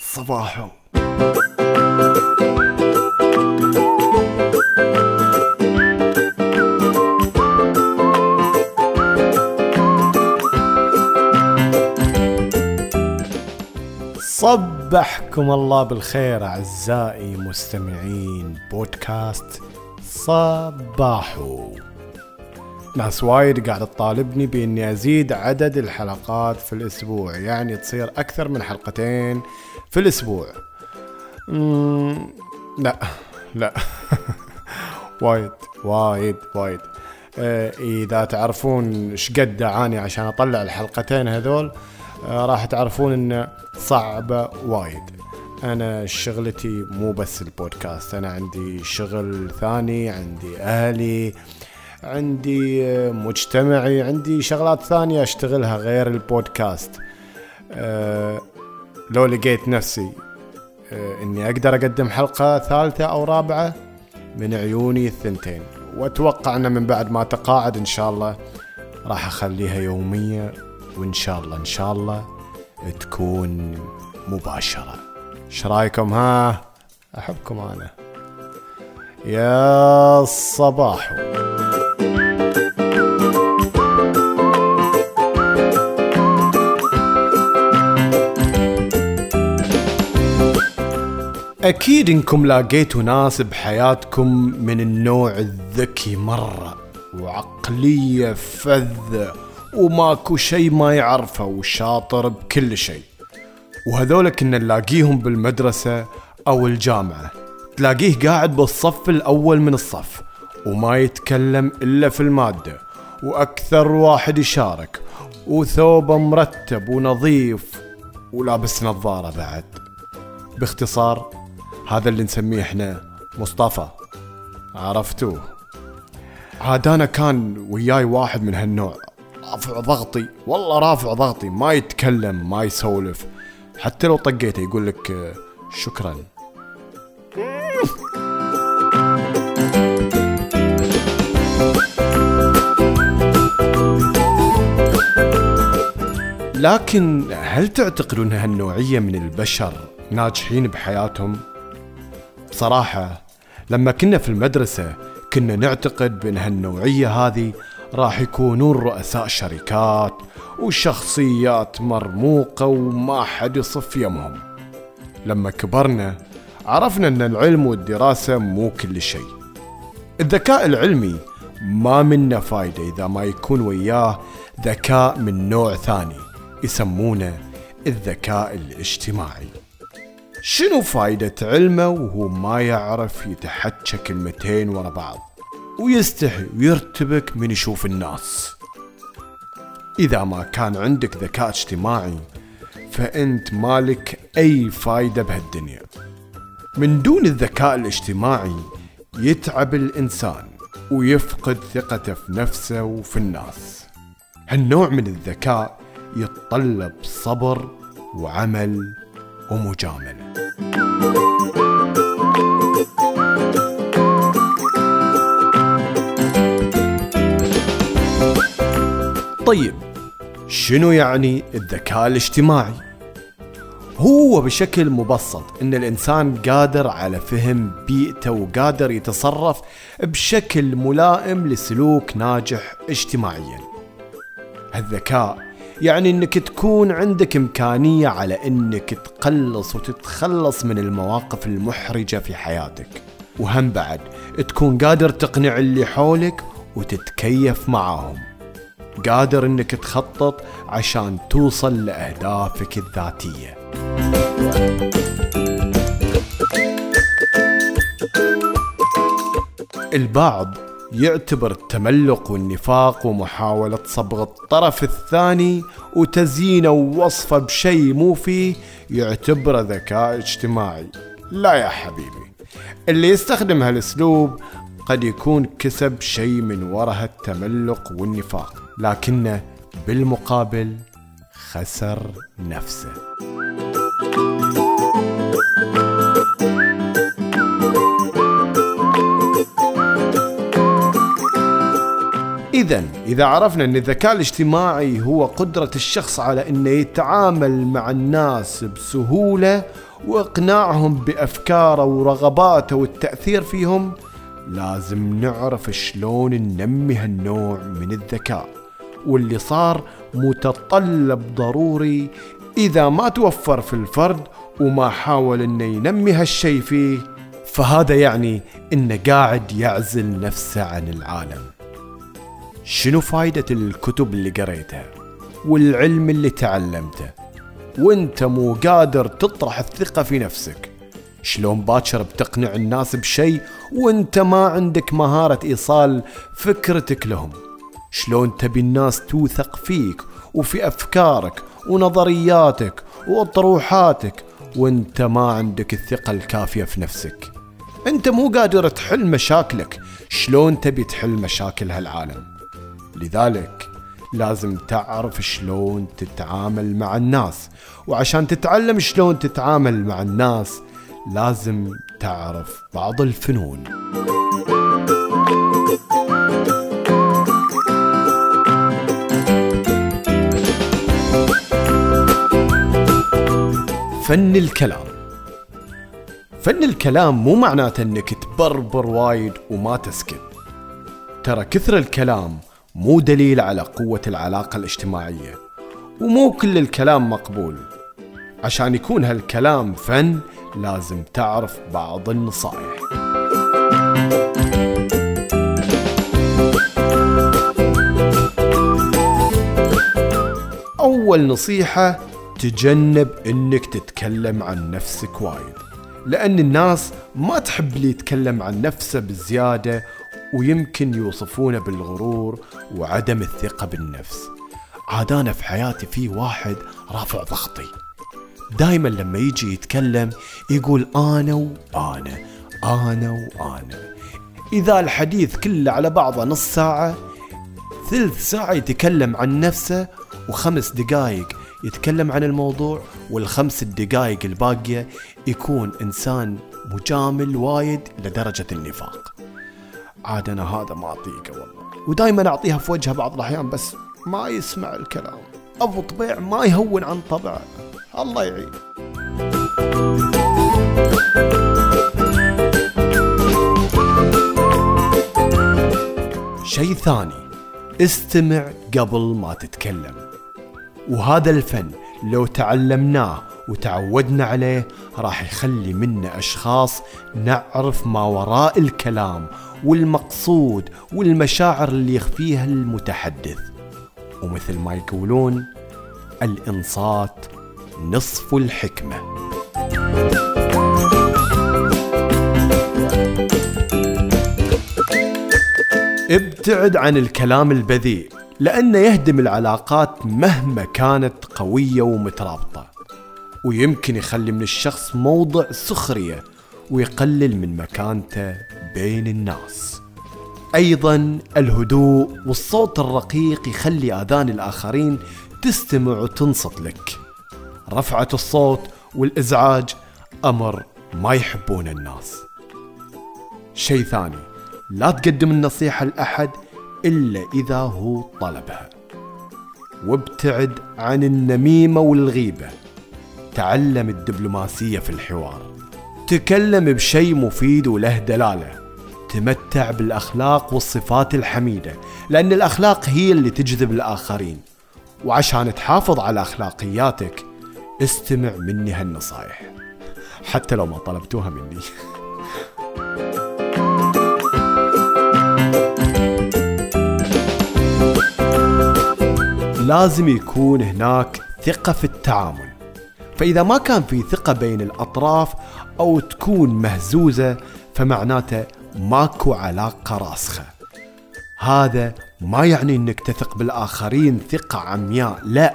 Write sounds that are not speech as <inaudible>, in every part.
صباحو. صبحكم الله بالخير أعزائي مستمعين بودكاست صباحو. ناس وايد قاعد تطالبني بإني أزيد عدد الحلقات في الأسبوع. يعني تصير أكثر من حلقتين في الأسبوع. مم لا لا. <laughs> وايد وايد وايد. آه، إذا تعرفون إيش قد أعاني عشان أطلع الحلقتين هذول آه، راح تعرفون انه صعبة وايد. أنا شغلتي مو بس البودكاست أنا عندي شغل ثاني عندي أهلي عندي آه، مجتمعي عندي شغلات ثانية أشتغلها غير البودكاست. أه لو لقيت نفسي أه إني أقدر أقدم حلقة ثالثة أو رابعة من عيوني الثنتين. وأتوقع أن من بعد ما تقاعد إن شاء الله راح أخليها يومية وإن شاء الله إن شاء الله تكون مباشرة. إيش رأيكم؟ ها أحبكم أنا. يا الصباح أكيد إنكم لاقيتوا ناس بحياتكم من النوع الذكي مرة وعقلية فذة وماكو شيء ما يعرفه وشاطر بكل شيء وهذول كنا نلاقيهم بالمدرسة أو الجامعة. تلاقيه قاعد بالصف الأول من الصف وما يتكلم إلا في المادة. وأكثر واحد يشارك وثوبه مرتب ونظيف ولابس نظارة بعد. باختصار هذا اللي نسميه إحنا مصطفى. عرفتوه؟ عاد أنا كان وياي واحد من هالنوع رافع ضغطي والله رافع ضغطي ما يتكلم ما يسولف. حتى لو طقيته يقول لك آه، شكرا. لكن هل تعتقدون هالنوعية من البشر ناجحين بحياتهم؟ بصراحة لما كنا في المدرسة كنا نعتقد بأن هالنوعية هذه راح يكونون رؤساء شركات وشخصيات مرموقة وما حد يصف يمهم. لما كبرنا عرفنا أن العلم والدراسة مو كل شيء. الذكاء العلمي ما منه فايدة إذا ما يكون وياه ذكاء من نوع ثاني يسمونه الذكاء الاجتماعي. شنو فايدة علمه وهو ما يعرف يتحكى كلمتين ورا بعض؟ ويستحي ويرتبك من يشوف الناس. إذا ما كان عندك ذكاء اجتماعي فأنت مالك أي فايدة بهالدنيا. من دون الذكاء الاجتماعي يتعب الإنسان ويفقد ثقته في نفسه وفي الناس. هالنوع من الذكاء يتطلب صبر وعمل ومجامله طيب شنو يعني الذكاء الاجتماعي؟ هو بشكل مبسط إن الإنسان قادر على فهم بيئته وقادر يتصرف بشكل ملائم لسلوك ناجح اجتماعيا. هالذكاء يعني إنك تكون عندك إمكانية على إنك تقلص وتتخلص من المواقف المحرجة في حياتك. وهم بعد تكون قادر تقنع اللي حولك وتتكيف معاهم. قادر إنك تخطط عشان توصل لأهدافك الذاتية. البعض يعتبر التملق والنفاق ومحاولة صبغ الطرف الثاني وتزيينه ووصفه بشيء مو فيه يعتبره ذكاء اجتماعي. لا يا حبيبي. اللي يستخدم هالأسلوب قد يكون كسب شيء من وراء التملق والنفاق لكنه بالمقابل خسر نفسه. إذا إذا عرفنا أن الذكاء الاجتماعي هو قدرة الشخص على أنه يتعامل مع الناس بسهولة وإقناعهم بأفكاره ورغباته والتأثير فيهم لازم نعرف شلون ننمي هالنوع من الذكاء واللي صار متطلب ضروري إذا ما توفر في الفرد وما حاول انه ينمي هالشي فيه فهذا يعني أنه قاعد يعزل نفسه عن العالم. شنو فايدة الكتب اللي قريتها؟ والعلم اللي تعلمته؟ وانت مو قادر تطرح الثقة في نفسك. شلون باكر بتقنع الناس بشيء وانت ما عندك مهارة إيصال فكرتك لهم؟ شلون تبي الناس توثق فيك وفي أفكارك ونظرياتك واطروحاتك وانت ما عندك الثقة الكافية في نفسك؟ انت مو قادر تحل مشاكلك. شلون تبي تحل مشاكل هالعالم؟ لذلك لازم تعرف شلون تتعامل مع الناس. وعشان تتعلم شلون تتعامل مع الناس لازم تعرف بعض الفنون. فن الكلام. فن الكلام مو معناته إنك تبربر وايد وما تسكت. ترى كثر الكلام مو دليل على قوة العلاقة الاجتماعية ومو كل الكلام مقبول. عشان يكون هالكلام فن لازم تعرف بعض النصائح. أول نصيحة تجنب إنك تتكلم عن نفسك وايد. لأن الناس ما تحب اللي يتكلم عن نفسه بزيادة ويمكن يوصفونه بالغرور وعدم الثقة بالنفس. عاد أنا في حياتي في واحد رافع ضغطي. دائما لما يجي يتكلم يقول أنا وأنا أنا وأنا. إذا الحديث كله على بعضه نص ساعة ثلث ساعة يتكلم عن نفسه وخمس دقائق يتكلم عن الموضوع والخمس الدقائق الباقية يكون إنسان مجامل وايد لدرجة النفاق. عاد أنا هذا ما أطيقه والله. ودائما أعطيها في وجهه بعض الأحيان بس ما يسمع الكلام. أبو طبيع ما يهون عن طبعه. الله يعين. شيء ثاني استمع قبل ما تتكلم. وهذا الفن لو تعلمناه وتعودنا عليه راح يخلي منا أشخاص نعرف ما وراء الكلام والمقصود والمشاعر اللي يخفيها المتحدث. ومثل ما يقولون الإنصات نصف الحكمة. ابتعد عن الكلام البذيء لأنه يهدم العلاقات مهما كانت قوية ومترابطة. ويمكن يخلي من الشخص موضع سخرية ويقلل من مكانته بين الناس. أيضا الهدوء والصوت الرقيق يخلي آذان الآخرين تستمع وتنصت لك. رفعة الصوت والإزعاج أمر ما يحبون الناس. شيء ثاني لا تقدم النصيحة لأحد إلا إذا هو طلبها. وابتعد عن النميمة والغيبة. تعلم الدبلوماسية في الحوار. تكلم بشيء مفيد وله دلالة. تمتع بالأخلاق والصفات الحميدة لأن الأخلاق هي اللي تجذب الآخرين. وعشان تحافظ على أخلاقياتك استمع مني هالنصايح. حتى لو ما طلبتوها مني. لازم يكون هناك ثقة في التعامل. فإذا ما كان في ثقة بين الأطراف أو تكون مهزوزة فمعناته ماكو علاقة راسخة. هذا ما يعني إنك تثق بالآخرين ثقة عمياء لا.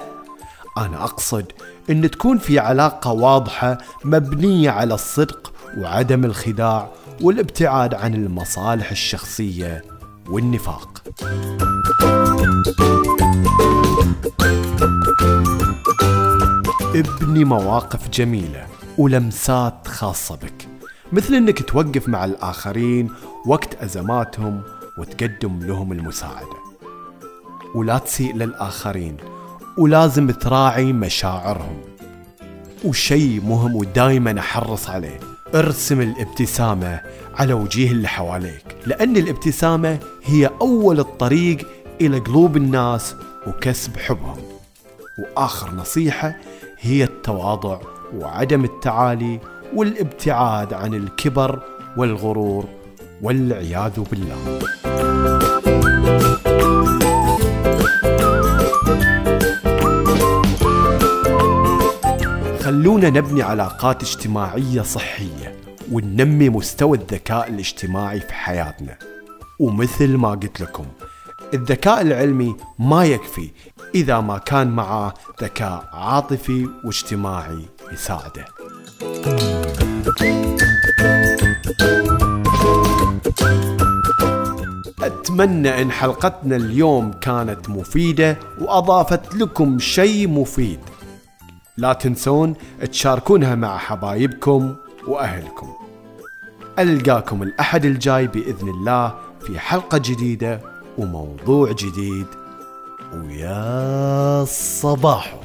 أنا أقصد أن تكون في علاقة واضحة مبنية على الصدق وعدم الخداع والابتعاد عن المصالح الشخصية والنفاق. ابني مواقف جميلة ولمسات خاصة بك. مثل إنك توقف مع الآخرين وقت أزماتهم وتقدم لهم المساعدة. ولا تسيء للآخرين ولازم تراعي مشاعرهم. وشي مهم ودايما أحرص عليه ارسم الابتسامة على وجيه اللي حواليك لأن الابتسامة هي أول الطريق إلى قلوب الناس وكسب حبهم. وآخر نصيحة هي التواضع وعدم التعالي والابتعاد عن الكبر والغرور والعياذ بالله. خلونا نبني علاقات اجتماعية صحية وننمي مستوى الذكاء الاجتماعي في حياتنا. ومثل ما قلت لكم الذكاء العلمي ما يكفي إذا ما كان معه ذكاء عاطفي واجتماعي يساعده. أتمنى إن حلقتنا اليوم كانت مفيدة وأضافت لكم شيء مفيد. لا تنسون تشاركونها مع حبايبكم وأهلكم. ألقاكم الأحد الجاي بإذن الله في حلقة جديدة. وموضوع جديد. ويا صباحو